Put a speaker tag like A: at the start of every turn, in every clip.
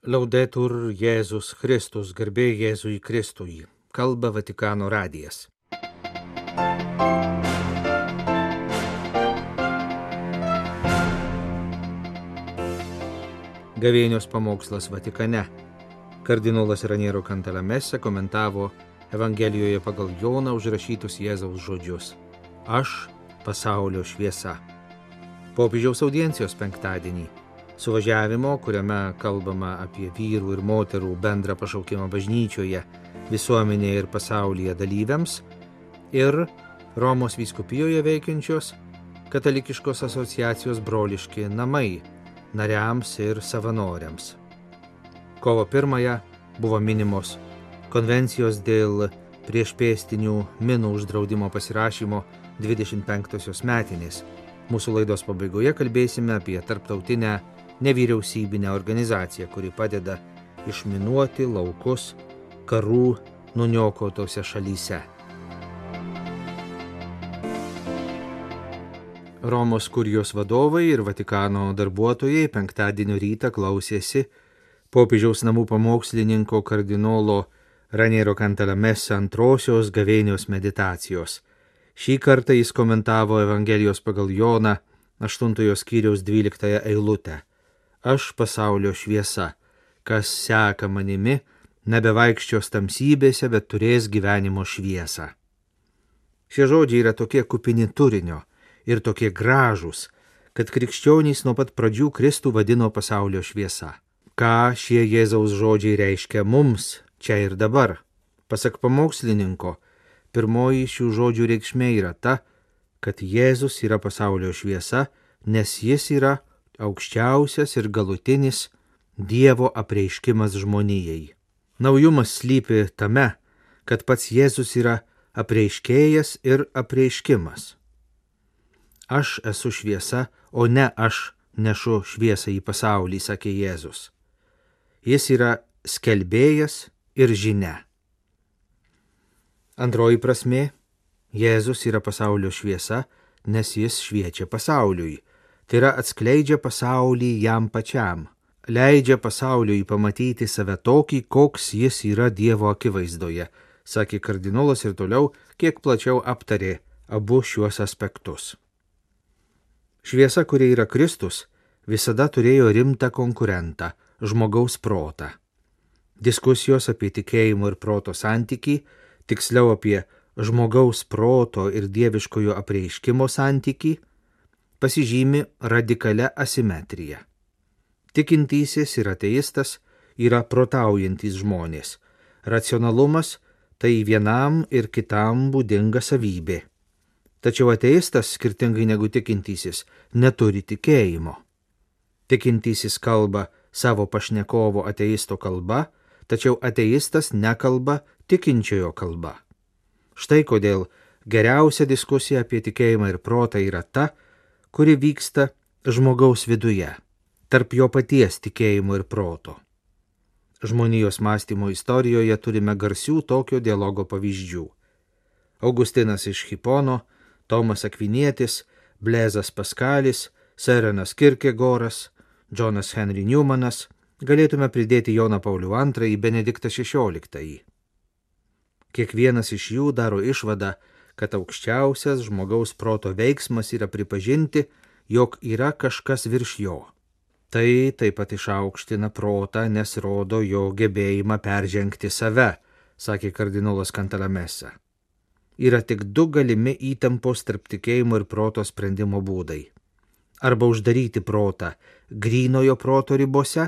A: Laudetur Jėzus Kristus, garbė Jėzui Kristui, kalba Vatikano radijas. Gavėnios pamokslas Vatikane. Kardinolas Raniero Kantalamese komentavo Evangelijoje pagal Joną užrašytus Jėzaus žodžius. Aš pasaulio šviesa. Popiežiaus audiencijos penktadienį suvažiavimo, kuriame kalbama apie vyrų ir moterų bendrą pašaukimą bažnyčioje, visuomenėje ir pasaulyje dalyviams, ir Romos vyskupijoje veikiančios katalikiškos asociacijos broliški namai nariams ir savanoriams. Kovo pirmąją buvo minimos konvencijos dėl priešpėstinių minų uždraudimo pasirašymo 25-osios metinės. Mūsų laidos pabaigoje kalbėsime apie tarptautinę nevyriausybinę organizaciją, kuri padeda išminuoti laukus karų nuniokotose šalyse. Romos kurijos vadovai ir Vatikano darbuotojai penktadienio rytą klausėsi popiežiaus namų pamokslininko kardinolo Raniero Kantalamesa antrosios gavėnios meditacijos. Šį kartą jis komentavo Evangelijos pagal Joną 8 skyriaus 12 eilutę aš pasaulio šviesa, kas seka manimi, nebevaikščios tamsybėse, bet turės gyvenimo šviesą. Šie žodžiai yra tokie kupini turinio ir tokie gražūs, kad krikščionys nuo pat pradžių Kristų vadino pasaulio šviesa. Ką šie Jėzaus žodžiai reiškia mums čia ir dabar? Pasak pamokslininko, pirmoji šių žodžių reikšmė yra ta, kad Jėzus yra pasaulio šviesa, nes jis yra aukščiausias ir galutinis Dievo apreiškimas žmonijai. Naujumas slypi tame, kad pats Jėzus yra apreiškėjas ir apreiškimas. Aš esu šviesa, o ne aš nešu šviesą į pasaulį, sakė Jėzus. Jis yra skelbėjas ir žinia. Antroji prasme - Jėzus yra pasaulio šviesa, nes jis šviečia pasauliui tai yra atskleidžia pasaulį jam pačiam, leidžia pasauliui pamatyti save tokį, koks jis yra Dievo akivaizdoje, sakė kardinolas ir toliau kiek plačiau aptarė abu šiuos aspektus. Šviesa, kuria yra Kristus, visada turėjo rimtą konkurentą - žmogaus protą. Diskusijos apie tikėjimo ir proto santyki, tiksliau apie žmogaus proto ir dieviškojo apreiškimo santyki, pasižymi radikalia asimetrija. Tikintysis ir ateistas yra protaujantis žmonės. Racionalumas tai vienam ir kitam būdinga savybė. Tačiau ateistas, skirtingai negu tikintysis, neturi tikėjimo. Tikintysis kalba savo pašnekovo ateisto kalba, tačiau ateistas nekalba tikinčiojo kalba. Štai kodėl geriausia diskusija apie tikėjimą ir protą yra ta, kuri vyksta žmogaus viduje, tarp jo paties tikėjimo ir proto. Žmonijos mąstymo istorijoje turime garsių tokio dialogo pavyzdžių. Augustinas iš Hipono, Tomas Akvinietis, Blezas Paskalis, Serenas Kirkegoras, Džonas Henry Newmanas, galėtume pridėti Joną Paulių II, Benediktą XVI. Kiekvienas iš jų daro išvadą, kad aukščiausias žmogaus proto veiksmas yra pripažinti, jog yra kažkas virš jo. Tai taip pat išaukština protą, nes rodo jo gebėjimą peržengti save, sakė kardinolas Kantalamesa. Yra tik du galimi įtampos tarp tikėjimo ir proto sprendimo būdai. Arba uždaryti protą grynojo proto ribose,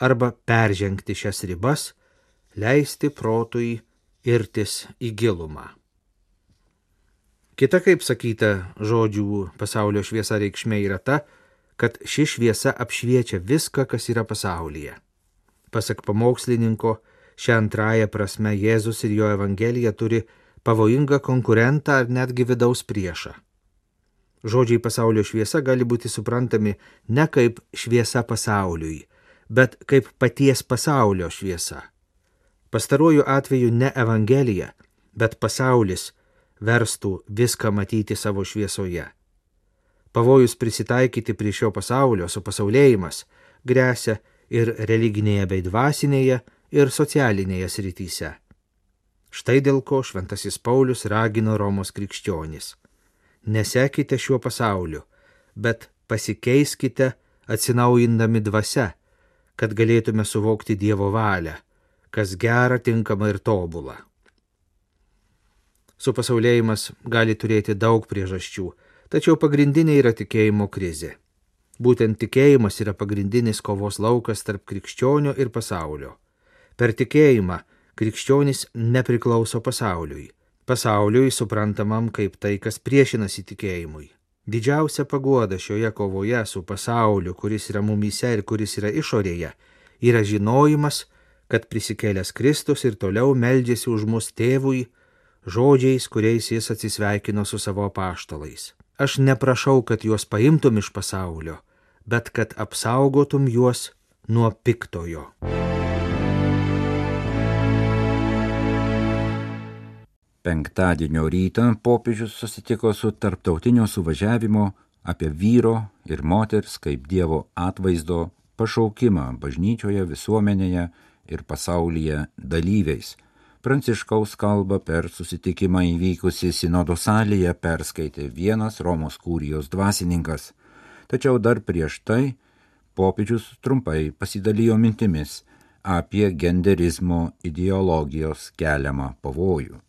A: arba peržengti šias ribas, leisti protui irtis į gilumą. Kita, kaip sakyta, žodžių pasaulio šviesa reikšmė yra ta, kad ši šviesa apšviečia viską, kas yra pasaulyje. Pasak pamokslininko, šią antrąją prasme Jėzus ir jo Evangelija turi pavojingą konkurentą ar netgi vidaus priešą. Žodžiai pasaulio šviesa gali būti suprantami ne kaip šviesa pasauliui, bet kaip paties pasaulio šviesa. Pastaruoju atveju ne Evangelija, bet pasaulis verstų viską matyti savo šviesoje. Pavojus prisitaikyti prie šio pasaulio, supasaulėjimas, grėsia ir religinėje bei dvasinėje ir socialinėje srityse. Štai dėl ko šventasis Paulius ragino Romos krikščionis. Nesekite šiuo pasauliu, bet pasikeiskite atsinaujindami dvasia, kad galėtume suvokti Dievo valią, kas gera, tinkama ir tobula. Supasaulėjimas gali turėti daug priežasčių, tačiau pagrindinė yra tikėjimo krizė. Būtent tikėjimas yra pagrindinis kovos laukas tarp krikščionių ir pasaulio. Per tikėjimą krikščionis nepriklauso pasauliui. Pasauliui suprantamam kaip tai, kas priešinasi tikėjimui. Didžiausia paguoda šioje kovoje su pasauliu, kuris yra mumyse ir kuris yra išorėje, yra žinojimas, kad prisikėlęs Kristus ir toliau meldžiasi už mus tėvui, žodžiais, kuriais jis atsisveikino su savo paštalais. Aš neprašau, kad juos paimtum iš pasaulio, bet kad apsaugotum juos nuo piktojo.
B: Penktadienio rytą popiežius susitiko su tarptautinio suvažiavimo apie vyro ir moters kaip Dievo atvaizdo pašaukimą bažnyčioje, visuomenėje ir pasaulyje dalyviais. Pranciškaus kalbą per susitikimą įvykusi sinodo salėje perskaitė vienas Romos kūrijos dvasininkas. Tačiau dar prieš tai popiežius trumpai pasidalijo mintimis apie genderizmo ideologijos keliamą pavojų.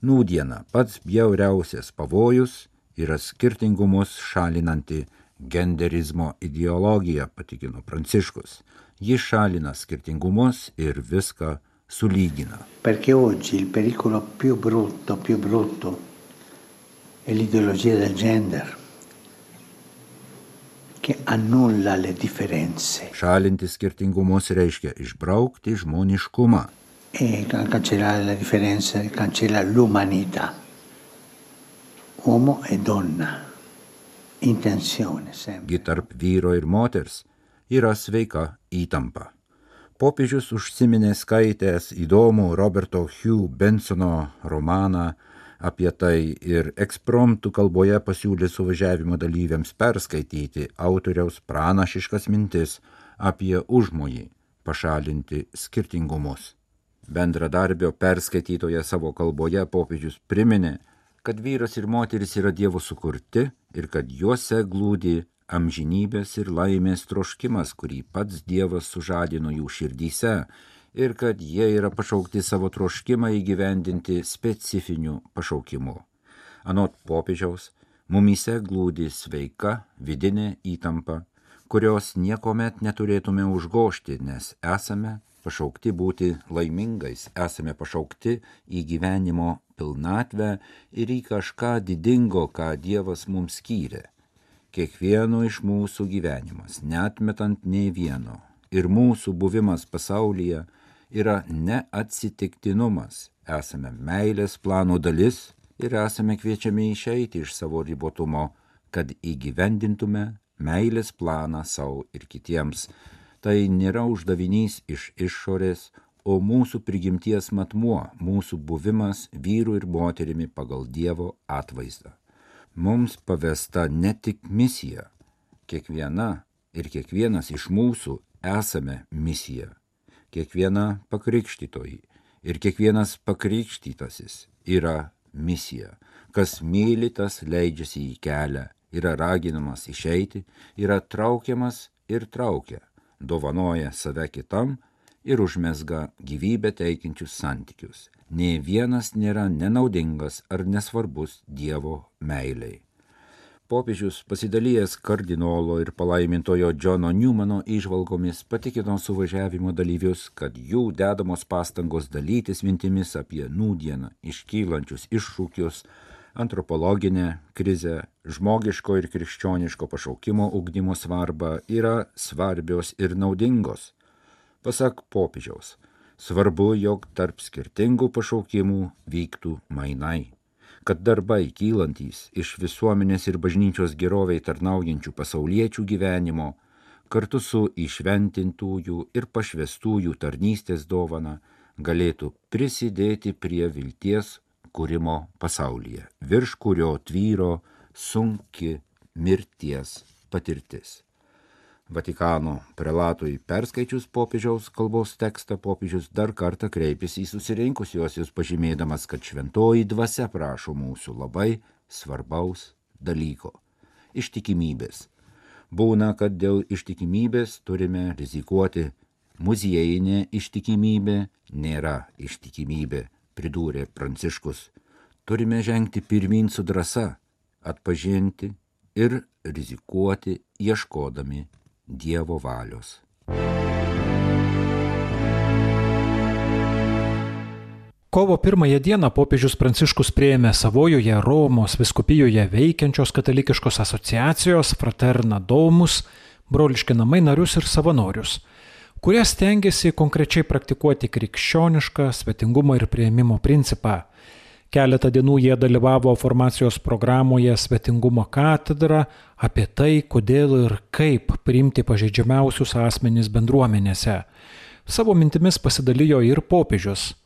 B: Nūdiena pats bjauriausias pavojus yra skirtingumus šalinanti genderizmo ideologija, patikino Pranciškus. Ji šalina skirtingumus ir viską sulygina.
C: Perché oggi il pericolo più brutto, più brutto è l'ideologia del gender che annulla le differenze
B: Šalinti skirtingumus reiškia išbraukti žmoniškumą,
C: e cancellare le differenze cancella l'umanità. Uomo e donna, intenzione sempre.
B: gi tarp vyro ir moters yra sveika įtampa. Popiežius užsiminė skaitęs įdomų Roberto Hugh Bensono romaną apie tai ir ekspromptų kalboje pasiūlė suvažiavimo dalyviams perskaityti autoriaus pranašiškas mintis apie užmojį pašalinti skirtingumus. Bendradarbio perskaitytoje savo kalboje popiežius priminė, kad vyras ir moteris yra Dievo sukurti ir kad juose glūdi amžinybės ir laimės troškimas, kurį pats Dievas sužadino jų širdyse ir kad jie yra pašaukti savo troškimą įgyvendinti specifiniu pašaukimu. Anot popiežiaus, mumyse glūdi sveika vidinė įtampa, kurios niekuomet neturėtume užgošti, nes esame pašaukti būti laimingais, esame pašaukti į gyvenimo pilnatvę ir į kažką didingo, ką Dievas mums skyrė kiekvieno iš mūsų gyvenimas, netmetant nei vieno. Ir mūsų buvimas pasaulyje yra neatsitiktinumas. Esame meilės plano dalis ir esame kviečiami išeiti iš savo ribotumo, kad įgyvendintume meilės planą savo ir kitiems. Tai nėra uždavinys iš išorės, o mūsų prigimties matmuo, mūsų buvimas vyrų ir moterimi pagal Dievo atvaizdą mums pavesta ne tik misija, kiekviena ir kiekvienas iš mūsų esame misija, kiekviena pakrikštytoji ir kiekvienas pakrikštytasis yra misija, kas myli, tas leidžiasi į kelią, yra raginamas išeiti, yra traukiamas ir traukia, dovanoja save kitam ir užmesga gyvybę teikiančius santykius. Nė vienas nėra nenaudingas ar nesvarbus Dievo meiliai. Popiežius pasidalijęs kardinolo ir palaimintojo Džono Newmano išvalgomis patikino suvažiavimo dalyvius, kad jų dedamos pastangos dalytis mintimis apie nūdieną iškylančius iššūkius, antropologinę krizę, žmogiško ir krikščioniško pašaukimo ugdymo svarbą yra svarbios ir naudingos. Pasak popiežiaus, svarbu, jog tarp skirtingų pašaukimų vyktų mainai kad darbai kylantys iš visuomenės ir bažnyčios geroviai tarnaujančių pasauliečių gyvenimo kartu su išventintųjų ir pašvestųjų tarnystės dovana galėtų prisidėti prie vilties kūrimo pasaulyje, virš kurio tvyro sunki mirties patirtis. Vatikano prelatui perskaičius popiežiaus kalbos tekstą, popiežius dar kartą kreipėsi į susirinkusiuosius, pažymėdamas, kad šventoji dvasia prašo mūsų labai svarbaus dalyko - ištikimybės. Būna, kad dėl ištikimybės turime rizikuoti. Muziejinė ištikimybė nėra ištikimybė, pridūrė Pranciškus. Turime žengti pirmin su drąsa, atpažinti ir rizikuoti ieškodami Dievo valios.
D: Kovo pirmąją dieną popiežius Pranciškus prieėmė savojoje Romos viskupijoje veikiančios katalikiškos asociacijos Fraterna Domus, broliški namai narius ir savanorius, kurie stengiasi konkrečiai praktikuoti krikščionišką svetingumo ir prieimimo principą Keletą dienų jie dalyvavo formacijos programoje Svetingumo katedra apie tai, kodėl ir kaip priimti pažeidžiamiausius asmenys bendruomenėse. Savo mintimis pasidalijo ir popiežius.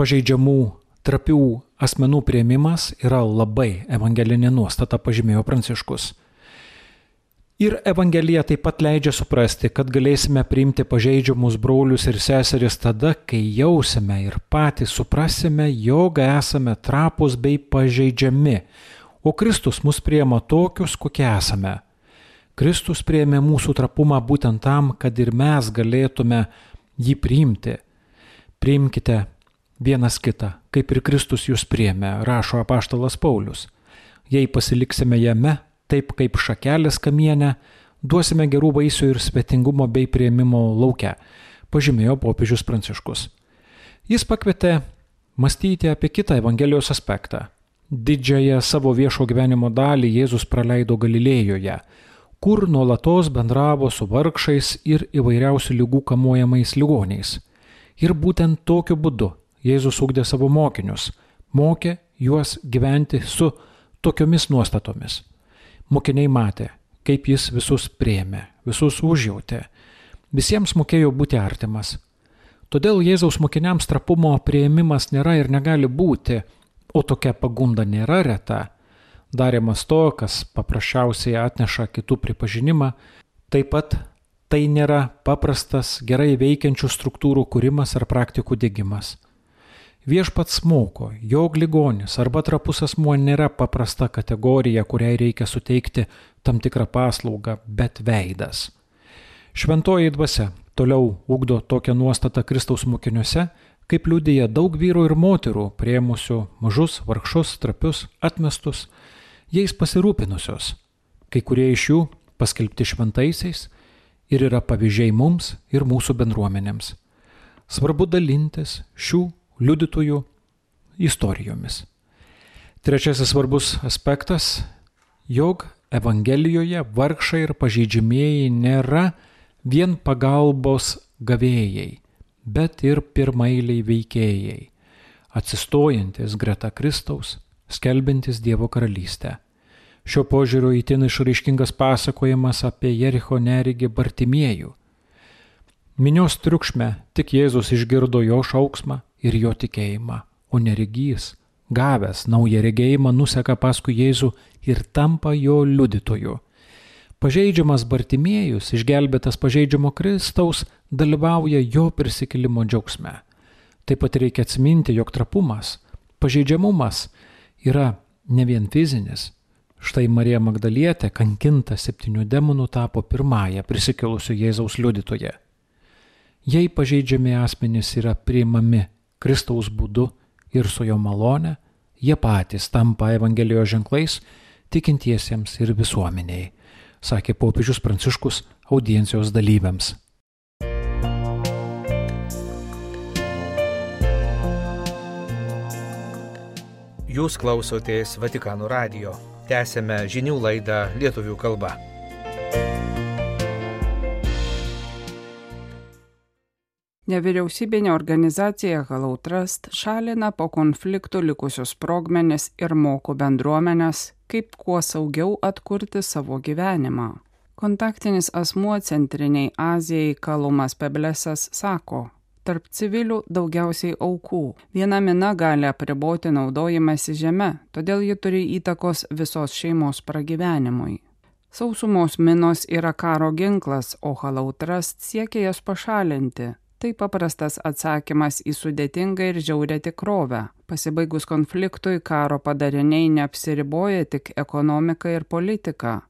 D: Pažeidžiamų, trapių asmenų prieimimas yra labai evangelinė nuostata, pažymėjo Pranciškus. Ir Evangelija taip pat leidžia suprasti, kad galėsime priimti pažeidžiamus brolius ir seseris tada, kai jausime ir patys suprasime, jog esame trapus bei pažeidžiami, o Kristus mus priema tokius, kokie esame. Kristus priemė mūsų trapumą būtent tam, kad ir mes galėtume jį priimti. Priimkite vienas kitą, kaip ir Kristus jūs priemė, rašo apaštalas Paulius. Jei pasiliksime jame, taip kaip šakelės kamienę, duosime gerų vaisių ir svetingumo bei prieimimo laukia, pažymėjo popiežius Pranciškus. Jis pakvietė mąstyti apie kitą Evangelijos aspektą. Didžiąją savo viešo gyvenimo dalį Jėzus praleido Galilėjoje, kur nuolatos bendravo su vargšais ir įvairiausių lygų kamuojamais ligoniais. Ir būtent tokiu būdu Jėzus ugdė savo mokinius, mokė juos gyventi su tokiomis nuostatomis. Mokiniai matė, kaip jis visus priemė, visus užjautė, visiems mokėjo būti artimas. Todėl Jėzaus mokiniams trapumo prieimimas nėra ir negali būti, o tokia pagunda nėra reta. Darimas to, kas paprasčiausiai atneša kitų pripažinimą, taip pat tai nėra paprastas gerai veikiančių struktūrų kūrimas ar praktikų dėgymas. Viešpats moko, jog ligonis arba trapus asmuo nėra paprasta kategorija, kuriai reikia suteikti tam tikrą paslaugą, bet veidas. Šventoji dvasia toliau ugdo tokią nuostatą Kristaus mokiniuose, kaip liūdėja daug vyrų ir moterų, prieimusių mažus, vargšus, trapius, atmestus, jais pasirūpinusios. Kai kurie iš jų paskelbti šventaisiais ir yra pavyzdžiai mums ir mūsų bendruomenėms. Svarbu dalintis šių liudytojų istorijomis. Trečiasis svarbus aspektas - jog Evangelijoje vargšai ir pažeidžiamieji nėra vien pagalbos gavėjai, bet ir pirmailiai veikėjai, atsistojantis greta Kristaus, skelbintis Dievo karalystę. Šio požiūrio įtin išraiškingas pasakojimas apie Jericho nerigį Bartimiejų. Minios triukšme tik Jėzus išgirdo jo šauksmą ir jo tikėjimą, o neregys, gavęs naują regėjimą, nuseka paskui Jėzų ir tampa jo liudytoju. Pažeidžiamas Bartimėjus, išgelbėtas pažeidžiamo Kristaus, dalyvauja jo prisikėlimo džiaugsme. Taip pat reikia atsiminti, jog trapumas, pažeidžiamumas yra ne vien fizinis. Štai Marija Magdalietė, kankinta septynių demonų, tapo pirmąją prisikėlusio Jėzaus liudytoje. Jei pažeidžiami asmenys yra priimami Kristaus būdu ir su jo malone, jie patys tampa Evangelijos ženklais tikintiesiems ir visuomeniai, sakė popiežius Pranciškus audiencijos dalyviams.
A: Jūs klausotės Vatikano radio. Tęsėme žinių laidą lietuvių kalba.
E: Nevyriausybinė organizacija Halau Trust šalina po konfliktų likusius sprogmenis ir moko bendruomenės, kaip kuo saugiau atkurti savo gyvenimą. Kontaktinis asmuo Centriniai Azijai Kalumas Peblesas sako, tarp civilių daugiausiai aukų. Viena mina gali apriboti naudojimąsi žeme, todėl ji turi įtakos visos šeimos pragyvenimui. Sausumos minos yra karo ginklas, o halautrast siekia jas pašalinti. Tai paprastas atsakymas į sudėtingą ir žiaurę tikrovę. Pasibaigus konfliktui, karo padariniai neapsiriboja tik ekonomika ir politika.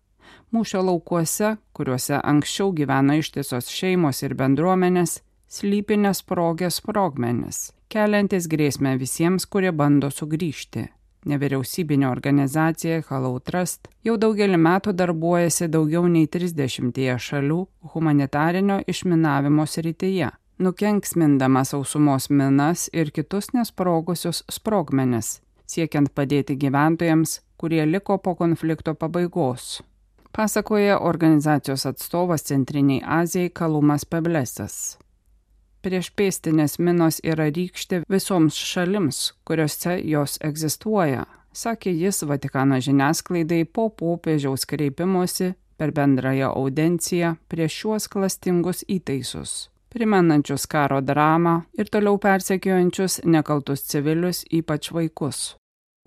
E: Mūšio laukuose, kuriuose anksčiau gyveno ištisos šeimos ir bendruomenės, slypi nesprogės sprogmenis, keliantis grėsmę visiems, kurie bando sugrįžti. Nevyriausybinė organizacija Halau Trust jau daugelį metų darbuojasi daugiau nei 30 šalių humanitarinio išminavimo srityje, nukenksmindama sausumos minas ir kitus nesprogusius sprogmenis, siekiant padėti gyventojams, kurie liko po konflikto pabaigos. Pasakoja organizacijos atstovas Centriniai Azijai Kalumas Peblesas priešpėstinės minos yra rykštė visoms šalims, kuriuose jos egzistuoja, sakė jis Vatikano žiniasklaidai po popiežiaus kreipimosi per bendrąją audenciją prieš šiuos klastingus įtaisus, primenančius karo dramą ir toliau persekiojančius nekaltus civilius, ypač vaikus.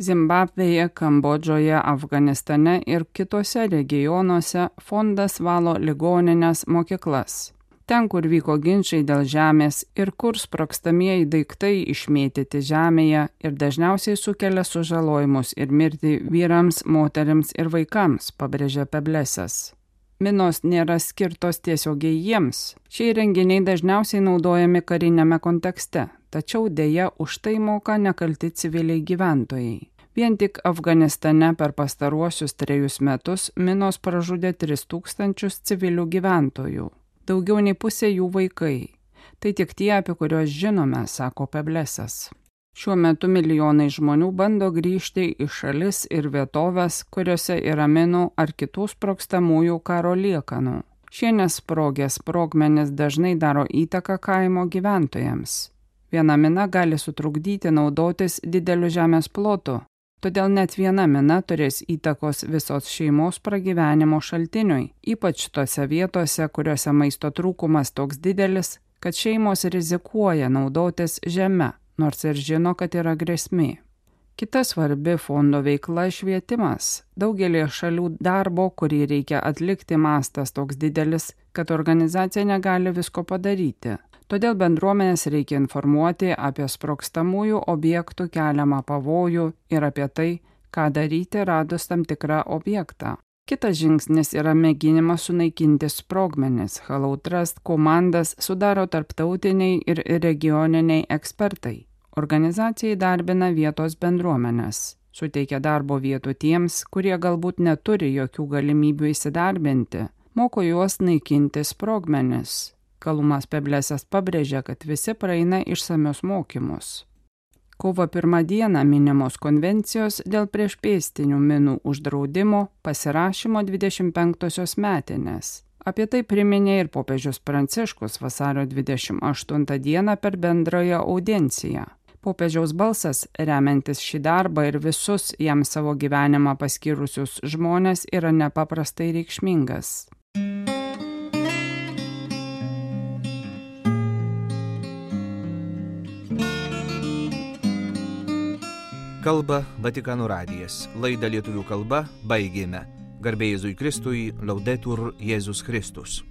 E: Zimbabvėje, Kambodžoje, Afganistane ir kitose regionuose fondas valo ligoninės mokyklas ten, kur vyko ginčiai dėl žemės ir kur sprokstamieji daiktai išmėtyti žemėje ir dažniausiai sukelia sužalojimus ir mirtį vyrams, moteriams ir vaikams, pabrėžė Peblesas. Minos nėra skirtos tiesiogiai jiems. Šie renginiai dažniausiai naudojami karinėme kontekste, tačiau dėja už tai moka nekalti civiliai gyventojai. Vien tik Afganistane per pastaruosius trejus metus minos pražudė 3000 civilių gyventojų daugiau nei pusė jų vaikai. Tai tik tie, apie kuriuos žinome, sako Peblesas. Šiuo metu milijonai žmonių bando grįžti į šalis ir vietovės, kuriuose yra minų ar kitų sprokstamųjų karo liekanų. Šie nesprogę sprogmenys dažnai daro įtaką kaimo gyventojams. Viena mina gali sutrukdyti naudotis dideliu žemės plotu, Todėl net viena mina turės įtakos visos šeimos pragyvenimo šaltiniui, ypač tose vietose, kuriuose maisto trūkumas toks didelis, kad šeimos rizikuoja naudotis žeme, nors ir žino, kad yra grėsmė. Kita svarbi fondo veikla - švietimas. Daugelie šalių darbo, kurį reikia atlikti, mastas toks didelis, kad organizacija negali visko padaryti. Todėl bendruomenės reikia informuoti apie sprokstamųjų objektų keliamą pavojų ir apie tai, ką daryti radus tam tikrą objektą. Kitas žingsnis yra mėginimas sunaikinti sprogmenis. Halautrast komandas sudaro tarptautiniai ir regioniniai ekspertai. Organizacija įdarbina vietos bendruomenės, suteikia darbo vietų tiems, kurie galbūt neturi jokių galimybių įsidarbinti, moko juos naikinti sprogmenis, Kalumas Peblesas pabrėžia, kad visi praeina išsamius mokymus. Kovo pirmą dieną minimos konvencijos dėl priešpėstinių minų uždraudimo pasirašymo 25-osios metinės. Apie tai priminė ir popiežius Pranciškus vasario 28 dieną per bendrąją audienciją. Popiežiaus balsas, remiantis šį darbą ir visus jam savo gyvenimą paskyrusius žmonės, yra nepaprastai reikšmingas.
A: Kalba Vatikano radijas. Laidą lietuvių kalba baigėme. Garbėjai Jėzui Kristui, laudetur Jėzus Kristus.